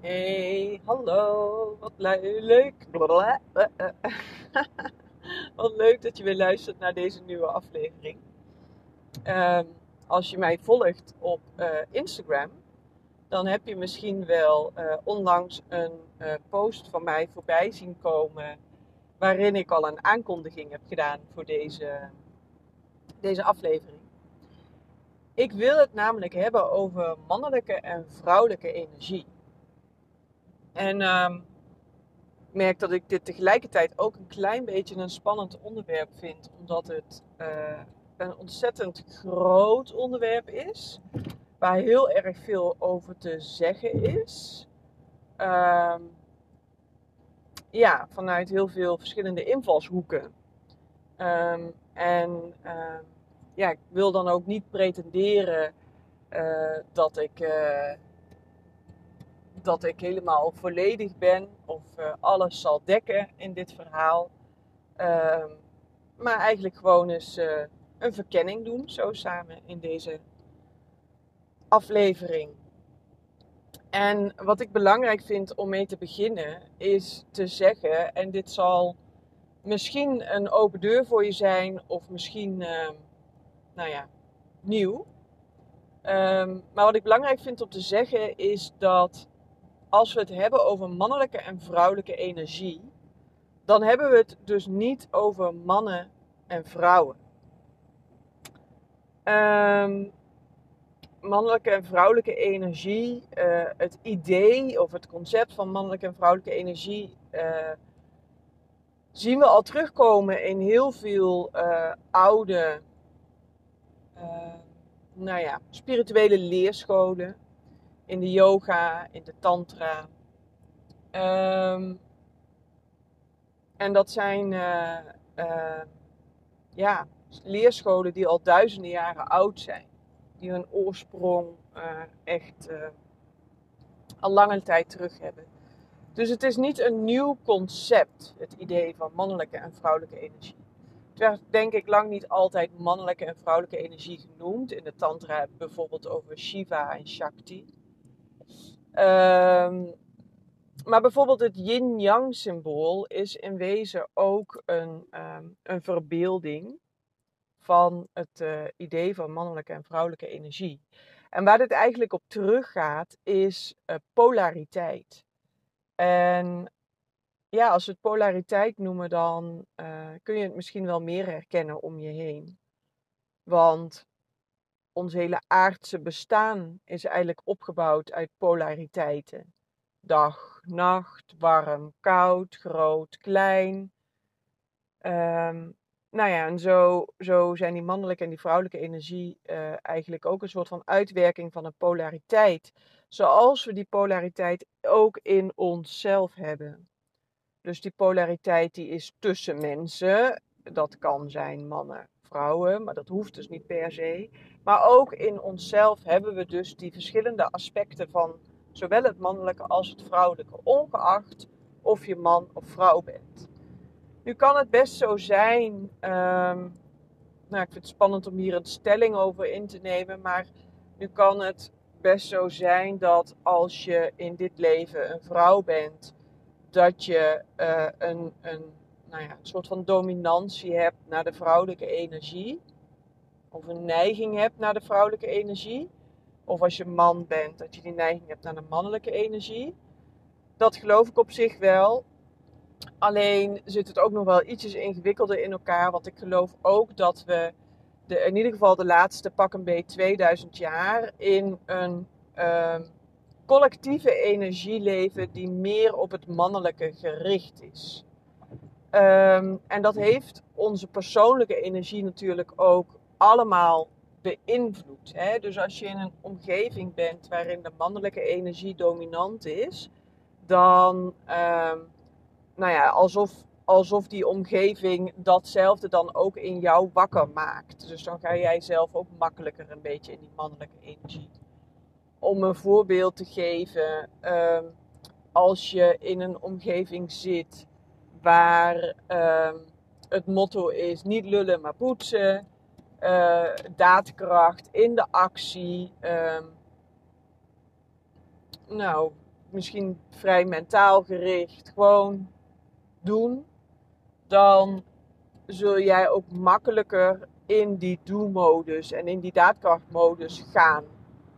Hey, hallo. Wat le- leuk. Blablabla. Wat leuk dat je weer luistert naar deze nieuwe aflevering. Ehm, als je mij volgt op eh, Instagram, dan heb je misschien wel eh, onlangs een eh, post van mij voorbij zien komen. Waarin ik al een aankondiging heb gedaan voor deze, deze aflevering. Ik wil het namelijk hebben over mannelijke en vrouwelijke energie. En ik merk dat ik dit tegelijkertijd ook een klein beetje een spannend onderwerp vind, omdat het eh, een ontzettend groot onderwerp is, waar heel erg veel over te zeggen is. Ehm, ja, vanuit heel veel verschillende invalshoeken. Ehm, en ja, ik wil dan ook niet pretenderen eh, dat ik. eh, dat ik helemaal volledig ben of eh, alles zal dekken in dit verhaal. Ehm, maar eigenlijk gewoon eens eh, een verkenning doen, zo samen in deze aflevering. En wat ik belangrijk vind om mee te beginnen, is te zeggen, en dit zal misschien een open deur voor je zijn, of misschien, ehm, nou ja, nieuw. Ehm, maar wat ik belangrijk vind om te zeggen is dat als we het hebben over mannelijke en vrouwelijke energie, dan hebben we het dus niet over mannen en vrouwen. Ehm, mannelijke en vrouwelijke energie, eh, het idee of het concept van mannelijke en vrouwelijke energie, eh, zien we al terugkomen in heel veel eh, oude, nou ja, spirituele leerscholen in de yoga, in de tantra. Ehm, en dat zijn eh, eh, ja, leerscholen die al duizenden jaren oud zijn. Die hun oorsprong eh, echt al lange tijd terug hebben. Dus het is niet een nieuw concept, het idee van mannelijke en vrouwelijke energie. Het werd denk ik lang niet altijd mannelijke en vrouwelijke energie genoemd. In de tantra bijvoorbeeld over Shiva en Shakti. Ehm, maar bijvoorbeeld het yin-yang symbool is in wezen ook een, ehm, een verbeelding van het eh, idee van mannelijke en vrouwelijke energie. En waar dit eigenlijk op teruggaat is eh, polariteit. En ja, als we het polariteit noemen, dan eh, kun je het misschien wel meer herkennen om je heen. Want ons hele aardse bestaan is eigenlijk opgebouwd uit polariteiten. Dag, nacht, warm, koud, groot, klein. Ehm, nou ja, en zo, zo zijn die mannelijke en die vrouwelijke energie eh, eigenlijk ook een soort van uitwerking van een polariteit. Zoals we die polariteit ook in onszelf hebben. Dus die polariteit die is tussen mensen. Dat kan zijn mannen, vrouwen, maar dat hoeft dus niet per se. Maar ook in onszelf hebben we dus die verschillende aspecten van zowel het mannelijke als het vrouwelijke, ongeacht of je man of vrouw bent. Nu kan het best zo zijn, ehm, nou ik vind het spannend om hier een stelling over in te nemen, maar nu kan het best zo zijn dat als je in dit leven een vrouw bent, dat je eh, een, een, nou ja, een soort van dominantie hebt naar de vrouwelijke energie. Of een neiging hebt naar de vrouwelijke energie. Of als je man bent, dat je die neiging hebt naar de mannelijke energie. Dat geloof ik op zich wel. Alleen zit het ook nog wel ietsjes ingewikkelder in elkaar. Want ik geloof ook dat we de, in ieder geval de laatste pak een beetje 2000 jaar in een ehm, collectieve energie leven die meer op het mannelijke gericht is. Ehm, en dat heeft onze persoonlijke energie natuurlijk ook allemaal beïnvloed. Hè? Dus als je in een omgeving bent waarin de mannelijke energie dominant is, dan ehm, nou ja, alsof, alsof die omgeving datzelfde dan ook in jou wakker maakt. Dus dan ga jij zelf ook makkelijker een beetje in die mannelijke energie. Om een voorbeeld te geven, ehm, als je in een omgeving zit waar ehm, het motto is niet lullen maar poetsen, eh, daadkracht in de actie, ehm, nou, misschien vrij mentaal gericht, gewoon doen, dan zul jij ook makkelijker in die do-modus en in die daadkrachtmodus gaan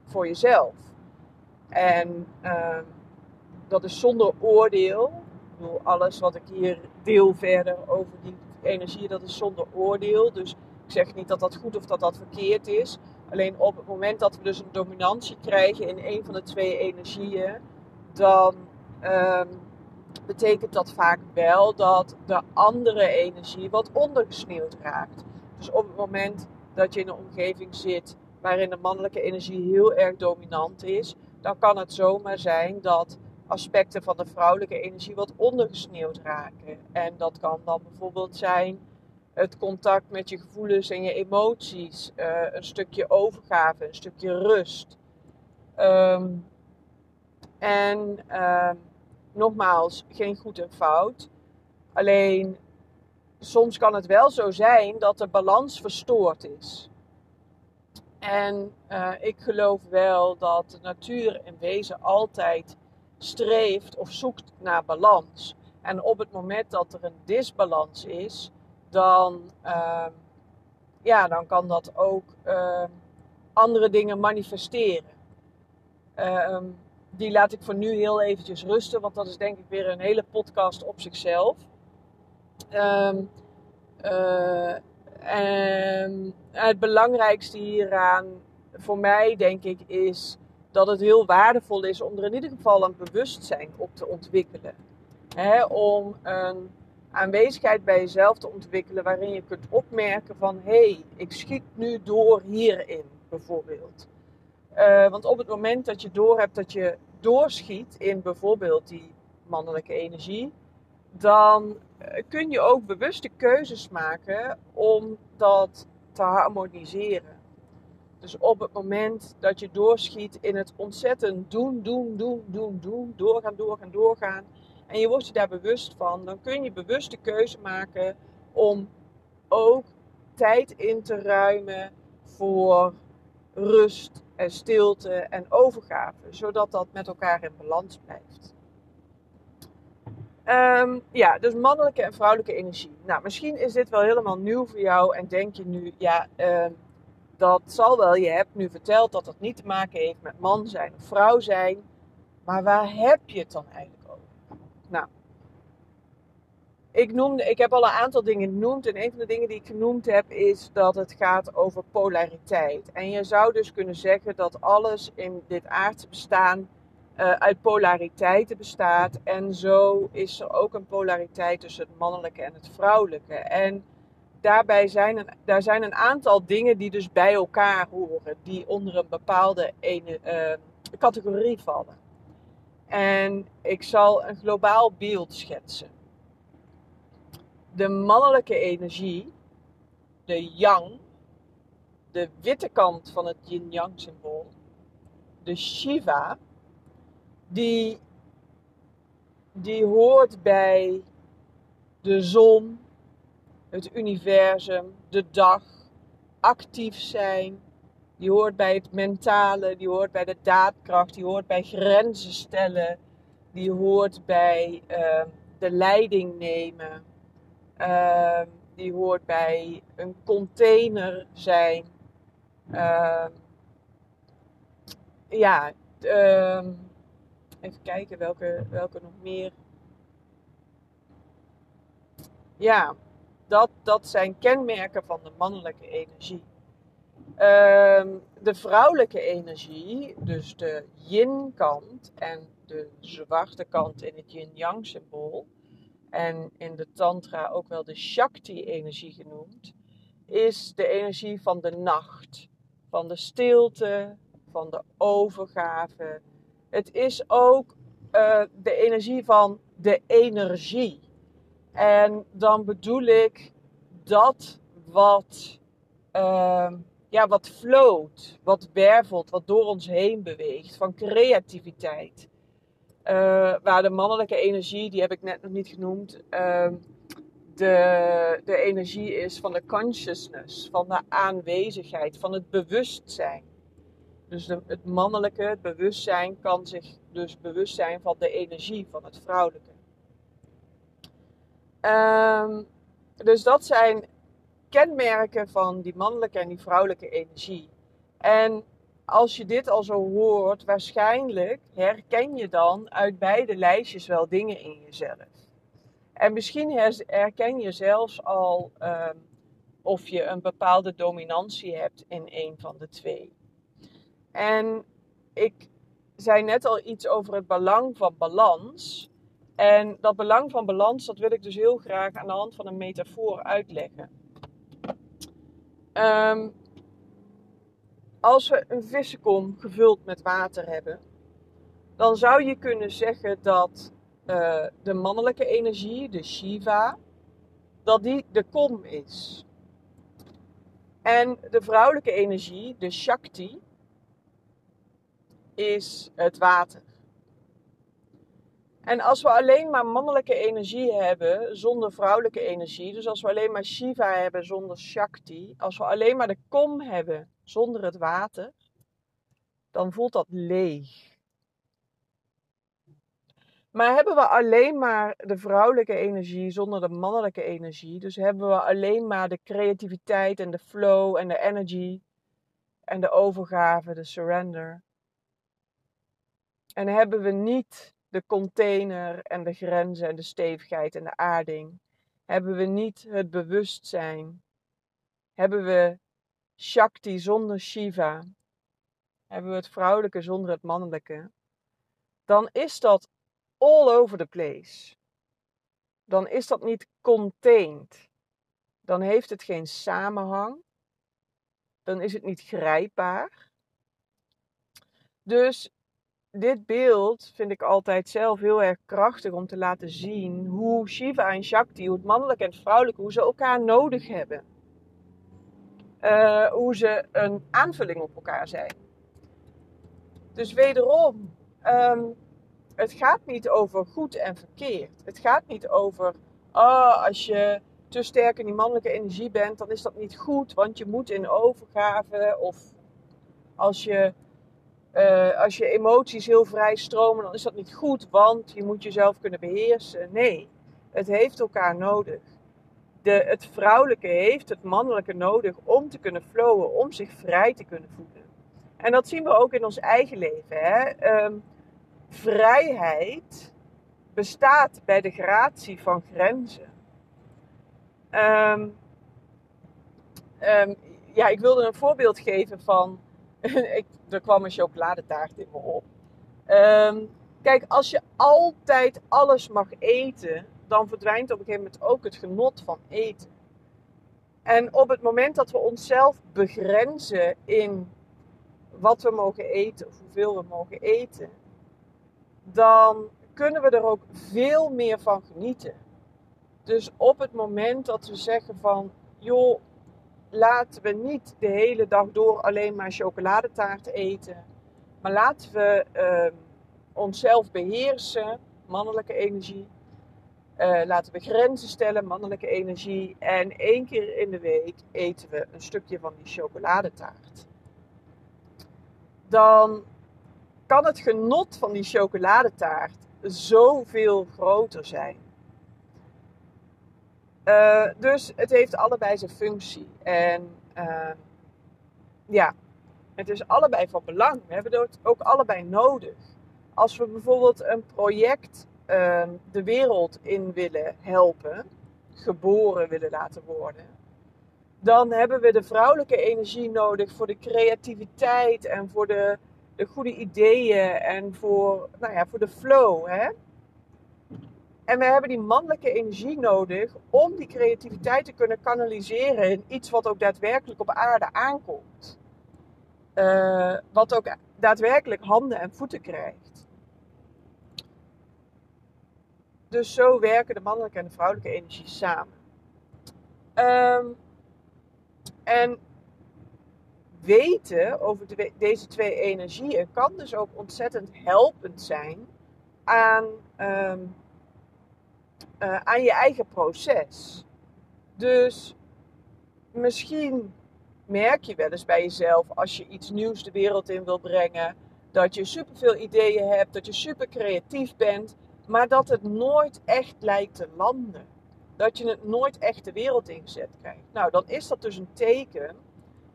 voor jezelf. En ehm, dat is zonder oordeel. Bedoel, alles wat ik hier deel verder over die energie, dat is zonder oordeel. Dus ik zeg niet dat dat goed of dat dat verkeerd is. Alleen op het moment dat we dus een dominantie krijgen in een van de twee energieën, dan ehm, betekent dat vaak wel dat de andere energie wat ondergesneeuwd raakt. Dus op het moment dat je in een omgeving zit waarin de mannelijke energie heel erg dominant is, dan kan het zomaar zijn dat aspecten van de vrouwelijke energie wat ondergesneeuwd raken. En dat kan dan bijvoorbeeld zijn het contact met je gevoelens en je emoties, uh, een stukje overgave, een stukje rust. Um, en uh, nogmaals, geen goed en fout. Alleen soms kan het wel zo zijn dat de balans verstoord is. En uh, ik geloof wel dat de natuur in wezen altijd streeft of zoekt naar balans. En op het moment dat er een disbalans is, dan, uh, ja, dan kan dat ook uh, andere dingen manifesteren. Ehm, die laat ik voor nu heel eventjes rusten, want dat is denk ik weer een hele podcast op zichzelf. En het belangrijkste hieraan voor mij, denk ik, is dat het heel waardevol is om er in ieder geval een bewustzijn op te ontwikkelen. om een aanwezigheid bij jezelf te ontwikkelen waarin je kunt opmerken van hé, hey, ik schiet nu door hierin bijvoorbeeld. Uh, want op het moment dat je doorhebt dat je doorschiet in bijvoorbeeld die mannelijke energie, dan eh, kun je ook bewuste keuzes maken om dat te harmoniseren. Dus op het moment dat je doorschiet in het ontzettend doen, doen, doen, doen, doen, doorgaan, doorgaan, doorgaan, en je wordt je daar bewust van, dan kun je bewuste keuze maken om ook tijd in te ruimen voor rust en stilte en overgave, zodat dat met elkaar in balans blijft. Um, ja, dus mannelijke en vrouwelijke energie. Nou, misschien is dit wel helemaal nieuw voor jou en denk je nu, ja, um, dat zal wel. Je hebt nu verteld dat het niet te maken heeft met man zijn of vrouw zijn. Maar waar heb je het dan eigenlijk over? Nou, ik, noemde, ik heb al een aantal dingen genoemd. En een van de dingen die ik genoemd heb is dat het gaat over polariteit. En je zou dus kunnen zeggen dat alles in dit aardse bestaan uh, uit polariteiten bestaat. En zo is er ook een polariteit tussen het mannelijke en het vrouwelijke. En daarbij zijn een, daar zijn een aantal dingen die dus bij elkaar horen. Die onder een bepaalde ene, uh, categorie vallen. En ik zal een globaal beeld schetsen de mannelijke energie, de yang, de witte kant van het yin-yang symbool, de Shiva, die, die hoort bij de zon, het universum, de dag, actief zijn. Die hoort bij het mentale, die hoort bij de daadkracht, die hoort bij grenzen stellen, die hoort bij uh, de leiding nemen. Die hoort bij een container zijn. Uh, ja, even kijken welke, welke nog meer. Ja, dat, dat zijn kenmerken van de mannelijke energie. Ehm, de vrouwelijke energie, dus de yin-kant en de zwarte kant in het yin-yang symbool, en in de Tantra ook wel de Shakti-energie genoemd, is de energie van de nacht, van de stilte, van de overgave. Het is ook uh, de energie van de energie. En dan bedoel ik dat wat, uh, ja, wat floot, wat wervelt, wat door ons heen beweegt, van creativiteit. Uh, waar de mannelijke energie, die heb ik net nog niet genoemd, uh, de, de energie is van de consciousness, van de aanwezigheid, van het bewustzijn. Dus het mannelijke, het bewustzijn, kan zich dus bewust zijn van de energie van het vrouwelijke. Um, dus dat zijn kenmerken van die mannelijke en die vrouwelijke energie. En als je dit al zo hoort, waarschijnlijk herken je dan uit beide lijstjes wel dingen in jezelf. En misschien herken je zelfs al um, of je een bepaalde dominantie hebt in een van de twee. En ik zei net al iets over het belang van balans. En dat belang van balans, dat wil ik dus heel graag aan de hand van een metafoor uitleggen. Um, als we een vissenkom gevuld met water hebben, dan zou je kunnen zeggen dat uh, de mannelijke energie, de Shiva, dat die de kom is. En de vrouwelijke energie, de Shakti, is het water. En als we alleen maar mannelijke energie hebben zonder vrouwelijke energie, dus als we alleen maar Shiva hebben zonder Shakti, als we alleen maar de kom hebben zonder het water, dan voelt dat leeg. Maar hebben we alleen maar de vrouwelijke energie zonder de mannelijke energie, dus hebben we alleen maar de creativiteit en de flow en de energy en de overgave, de surrender. En hebben we niet de container en de grenzen en de stevigheid en de aarding? Hebben we niet het bewustzijn? Hebben we Shakti zonder Shiva? Hebben we het vrouwelijke zonder het mannelijke? Dan is dat all over the place. Dan is dat niet contained. Dan heeft het geen samenhang. Dan is het niet grijpbaar. Dus dit beeld vind ik altijd zelf heel erg krachtig om te laten zien hoe Shiva en Shakti, hoe het mannelijke en het vrouwelijke, hoe ze elkaar nodig hebben. Uh, hoe ze een aanvulling op elkaar zijn. Dus wederom, um, het gaat niet over goed en verkeerd. Het gaat niet over, oh, als je te sterk in die mannelijke energie bent, dan is dat niet goed, want je moet in overgave. Of als je uh, als je emoties heel vrij stromen, dan is dat niet goed, want je moet jezelf kunnen beheersen. Nee, het heeft elkaar nodig. De, het vrouwelijke heeft het mannelijke nodig om te kunnen flowen, om zich vrij te kunnen voelen. En dat zien we ook in ons eigen leven. Hè? Um, vrijheid bestaat bij de gratie van grenzen. Um, um, ja, ik wilde een voorbeeld geven van ik, er kwam een chocoladetaart in me op. Um, kijk, als je altijd alles mag eten, dan verdwijnt op een gegeven moment ook het genot van eten. En op het moment dat we onszelf begrenzen in wat we mogen eten of hoeveel we mogen eten, dan kunnen we er ook veel meer van genieten. Dus op het moment dat we zeggen van, joh, laten we niet de hele dag door alleen maar chocoladetaart eten. Maar laten we uh, onszelf beheersen, mannelijke energie. Uh, laten we grenzen stellen, mannelijke energie. En één keer in de week eten we een stukje van die chocoladetaart. Dan kan het genot van die chocoladetaart zoveel groter zijn. Uh, dus het heeft allebei zijn functie. En uh, ja, het is allebei van belang. We hebben het ook allebei nodig. Als we bijvoorbeeld een project uh, de wereld in willen helpen, geboren willen laten worden, dan hebben we de vrouwelijke energie nodig voor de creativiteit en voor de, de goede ideeën en voor, nou ja, voor de flow. Hè? En we hebben die mannelijke energie nodig om die creativiteit te kunnen kanaliseren in iets wat ook daadwerkelijk op aarde aankomt. Uh, wat ook daadwerkelijk handen en voeten krijgt. Dus zo werken de mannelijke en de vrouwelijke energie samen. Um, en weten over de, deze twee energieën kan dus ook ontzettend helpend zijn aan um, uh, aan je eigen proces. Dus misschien merk je wel eens bij jezelf als je iets nieuws de wereld in wil brengen. Dat je superveel ideeën hebt, dat je super creatief bent, maar dat het nooit echt lijkt te landen. Dat je het nooit echt de wereld ingezet krijgt. Nou, dan is dat dus een teken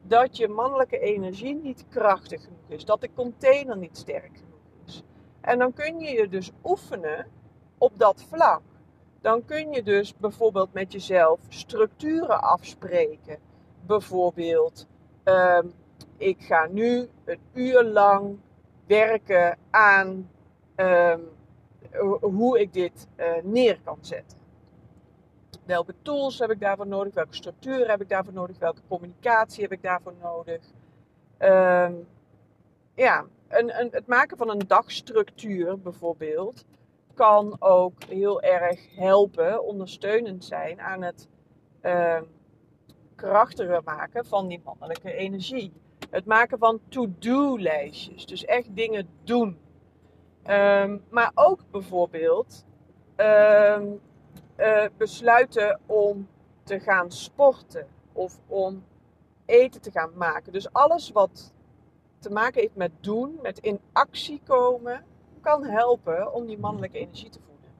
dat je mannelijke energie niet krachtig genoeg is. Dat de container niet sterk genoeg is. En dan kun je je dus oefenen op dat vlak. Dan kun je dus bijvoorbeeld met jezelf structuren afspreken. Bijvoorbeeld, ehm, ik ga nu een uur lang werken aan ehm, hoe ik dit uh, neer kan zetten. Welke tools heb ik daarvoor nodig? Welke structuur heb ik daarvoor nodig? Welke communicatie heb ik daarvoor nodig? Ehm, ja, een, een, het maken van een dagstructuur bijvoorbeeld kan ook heel erg helpen, ondersteunend zijn aan het uh, krachtiger maken van die mannelijke energie. Het maken van to-do-lijstjes, dus echt dingen doen. Ehm, maar ook bijvoorbeeld uh, besluiten om te gaan sporten of om eten te gaan maken. Dus alles wat te maken heeft met doen, met in actie komen, kan helpen om die mannelijke energie te voeden.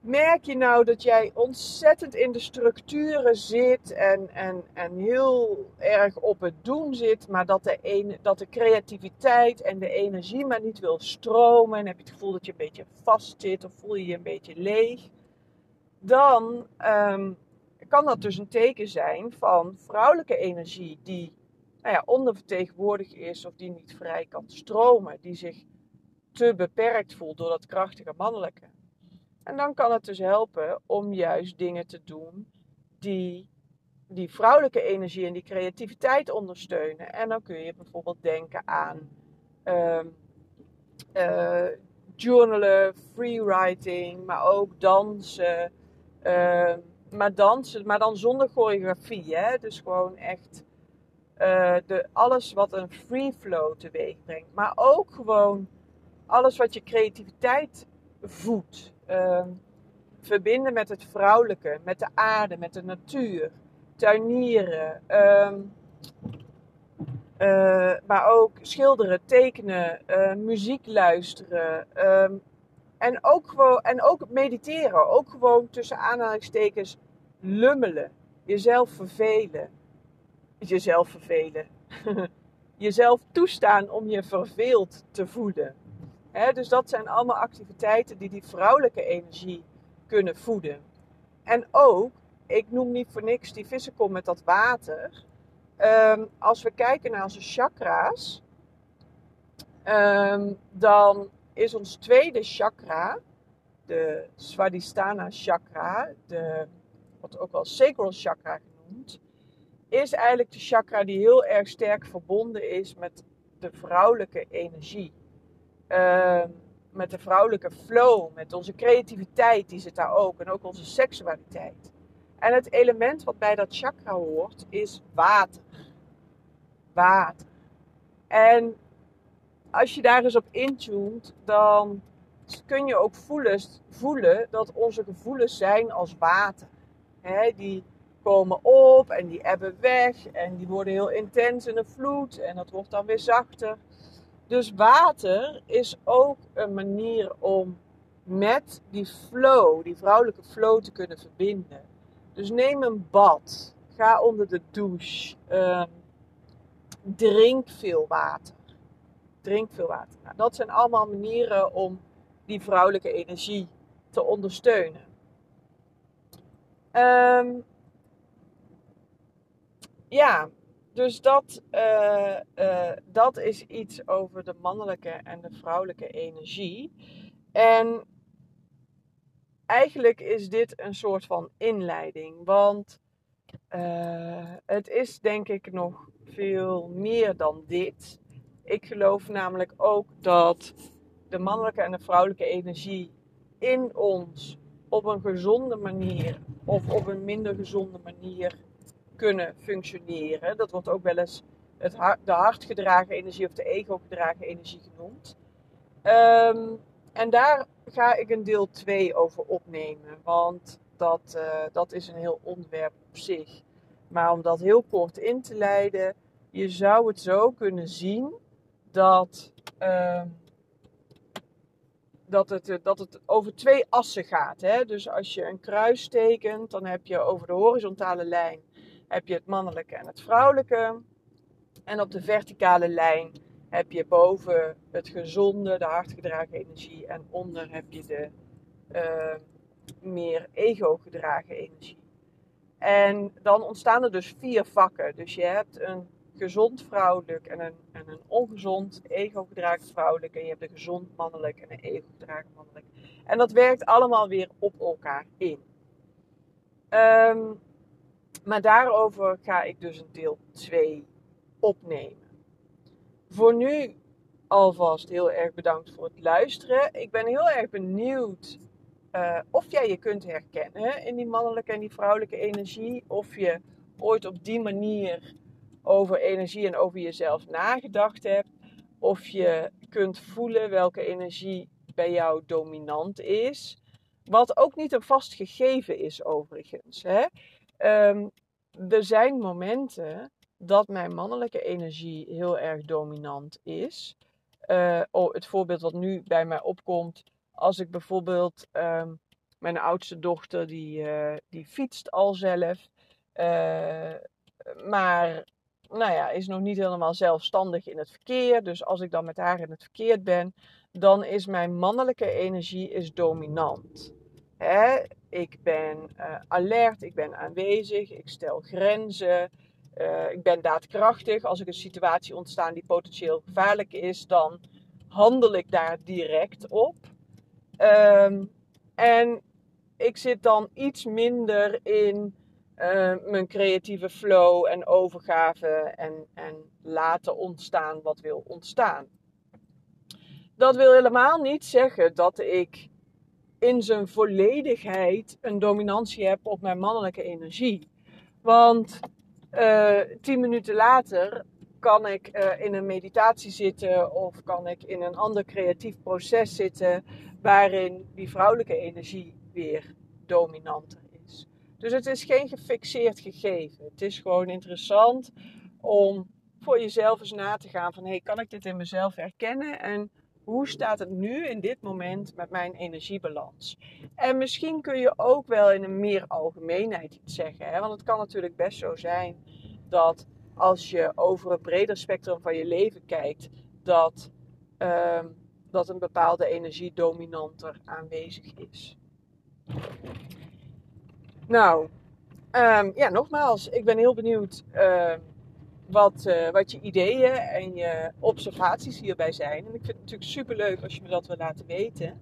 Merk je nou dat jij ontzettend in de structuren zit en, en, en heel erg op het doen zit, maar dat de, een, dat de creativiteit en de energie maar niet wil stromen en heb je het gevoel dat je een beetje vast zit of voel je je een beetje leeg? dan ehm, kan dat dus een teken zijn van vrouwelijke energie die nou ja, ondervertegenwoordigd is of die niet vrij kan stromen, die zich te beperkt voelt door dat krachtige mannelijke. En dan kan het dus helpen om juist dingen te doen die die vrouwelijke energie en die creativiteit ondersteunen. En dan kun je bijvoorbeeld denken aan um, uh, journalen, freewriting, maar ook dansen, uh, maar dansen, maar dan zonder choreografie. Hè? Dus gewoon echt uh, de, alles wat een free flow teweeg brengt. Maar ook gewoon alles wat je creativiteit voedt. Uh, verbinden met het vrouwelijke, met de aarde, met de natuur. Tuinieren. Uh, maar ook schilderen, tekenen, uh, muziek luisteren. Um, en ook, gewoon, en ook mediteren. Ook gewoon tussen aanhalingstekens lummelen. Jezelf vervelen. Jezelf vervelen. Jezelf toestaan om je verveeld te voeden. Dus dat zijn allemaal activiteiten die die vrouwelijke energie kunnen voeden. En ook, ik noem niet voor niks die vissenkom met dat water. Um, als we kijken naar onze chakra's, um, dan is ons tweede chakra, de Swadhisthana chakra, de, wat ook wel sacral chakra genoemd, is eigenlijk de chakra die heel erg sterk verbonden is met de vrouwelijke energie. Uh, met de vrouwelijke flow, met onze creativiteit, die zit daar ook. En ook onze seksualiteit. En het element wat bij dat chakra hoort, is water. Water. En als je daar eens op intuned, dan kun je ook voelen, voelen dat onze gevoelens zijn als water. He, die komen op en die ebben weg en die worden heel intens in een vloed en dat wordt dan weer zachter. Dus water is ook een manier om met die flow, die vrouwelijke flow te kunnen verbinden. Dus neem een bad, ga onder de douche, uh, drink veel water drink veel water. Nou, dat zijn allemaal manieren om die vrouwelijke energie te ondersteunen. Um, ja, dus dat, uh, uh, dat is iets over de mannelijke en de vrouwelijke energie. En eigenlijk is dit een soort van inleiding, want uh, het is denk ik nog veel meer dan dit. Ik geloof namelijk ook dat de mannelijke en de vrouwelijke energie in ons op een gezonde manier of op een minder gezonde manier kunnen functioneren. Dat wordt ook wel eens het hart, de hartgedragen energie of de ego-gedragen energie genoemd. Um, en daar ga ik een deel 2 over opnemen, want dat, uh, dat is een heel onderwerp op zich. Maar om dat heel kort in te leiden, je zou het zo kunnen zien dat, ehm, dat, het, dat het over twee assen gaat. Hè? Dus als je een kruis tekent, dan heb je over de horizontale lijn heb je het mannelijke en het vrouwelijke. En op de verticale lijn heb je boven het gezonde, de hardgedragen energie. En onder heb je de uh, meer ego-gedragen energie. En dan ontstaan er dus vier vakken. Dus je hebt een gezond vrouwelijk en een, en een ongezond ego-gedragen vrouwelijk. En je hebt een gezond mannelijk en een ego-gedragen mannelijk. En dat werkt allemaal weer op elkaar in. Um, maar daarover ga ik dus een deel 2 opnemen. Voor nu alvast heel erg bedankt voor het luisteren. Ik ben heel erg benieuwd uh, of jij je kunt herkennen in die mannelijke en die vrouwelijke energie. Of je ooit op die manier over energie en over jezelf nagedacht hebt. Of je kunt voelen welke energie bij jou dominant is. Wat ook niet een vast gegeven is overigens. Hè? Um, er zijn momenten dat mijn mannelijke energie heel erg dominant is. Uh, oh, het voorbeeld wat nu bij mij opkomt, als ik bijvoorbeeld um, mijn oudste dochter, die, uh, die fietst al zelf, uh, maar nou ja, is nog niet helemaal zelfstandig in het verkeer. Dus als ik dan met haar in het verkeer ben, dan is mijn mannelijke energie is dominant. Hè? Ik ben uh, alert, ik ben aanwezig, ik stel grenzen. Uh, ik ben daadkrachtig. Als er een situatie ontstaat die potentieel gevaarlijk is, dan handel ik daar direct op. Um, en ik zit dan iets minder in uh, mijn creatieve flow en overgave en, en laten ontstaan wat wil ontstaan. Dat wil helemaal niet zeggen dat ik in zijn volledigheid een dominantie heb op mijn mannelijke energie. Want uh, tien minuten later kan ik uh, in een meditatie zitten of kan ik in een ander creatief proces zitten waarin die vrouwelijke energie weer dominanter is. Dus het is geen gefixeerd gegeven. Het is gewoon interessant om voor jezelf eens na te gaan van hey, kan ik dit in mezelf herkennen en hoe staat het nu in dit moment met mijn energiebalans? En misschien kun je ook wel in een meer algemeenheid iets zeggen. Hè? Want het kan natuurlijk best zo zijn dat als je over een breder spectrum van je leven kijkt, dat, uh, dat een bepaalde energie dominanter aanwezig is. Nou, um, ja, nogmaals, ik ben heel benieuwd. Uh, wat, uh, wat je ideeën en je observaties hierbij zijn. En ik vind het natuurlijk super leuk als je me dat wil laten weten.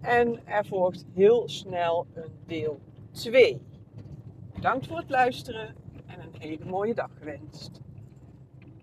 En er volgt heel snel een deel 2. Bedankt voor het luisteren en een hele mooie dag gewenst.